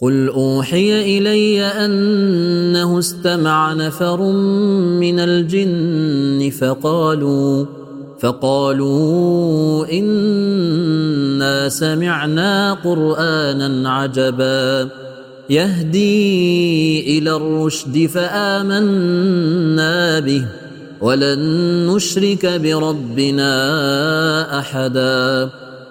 قل اوحي الي انه استمع نفر من الجن فقالوا فقالوا انا سمعنا قرانا عجبا يهدي إلى الرشد فامنا به ولن نشرك بربنا احدا.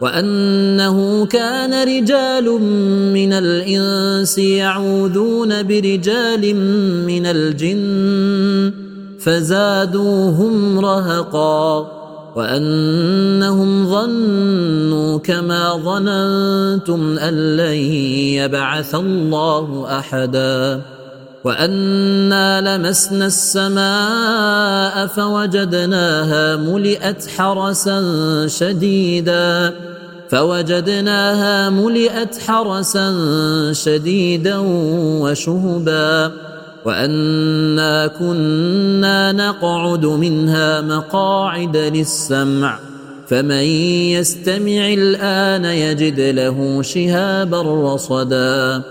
وأنه كان رجال من الإنس يعوذون برجال من الجن فزادوهم رهقا وأنهم ظنوا كما ظننتم أن لن يبعث الله أحدا وأنا لمسنا السماء فوجدناها ملئت حرسا شديدا فوجدناها ملئت حرسا شديدا وشهبا وأنا كنا نقعد منها مقاعد للسمع فمن يستمع الآن يجد له شهابا رصدا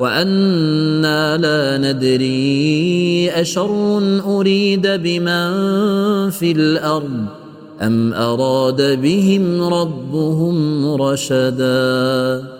وأنا لا ندري أشر أريد بمن في الأرض ام اراد بهم ربهم رشدا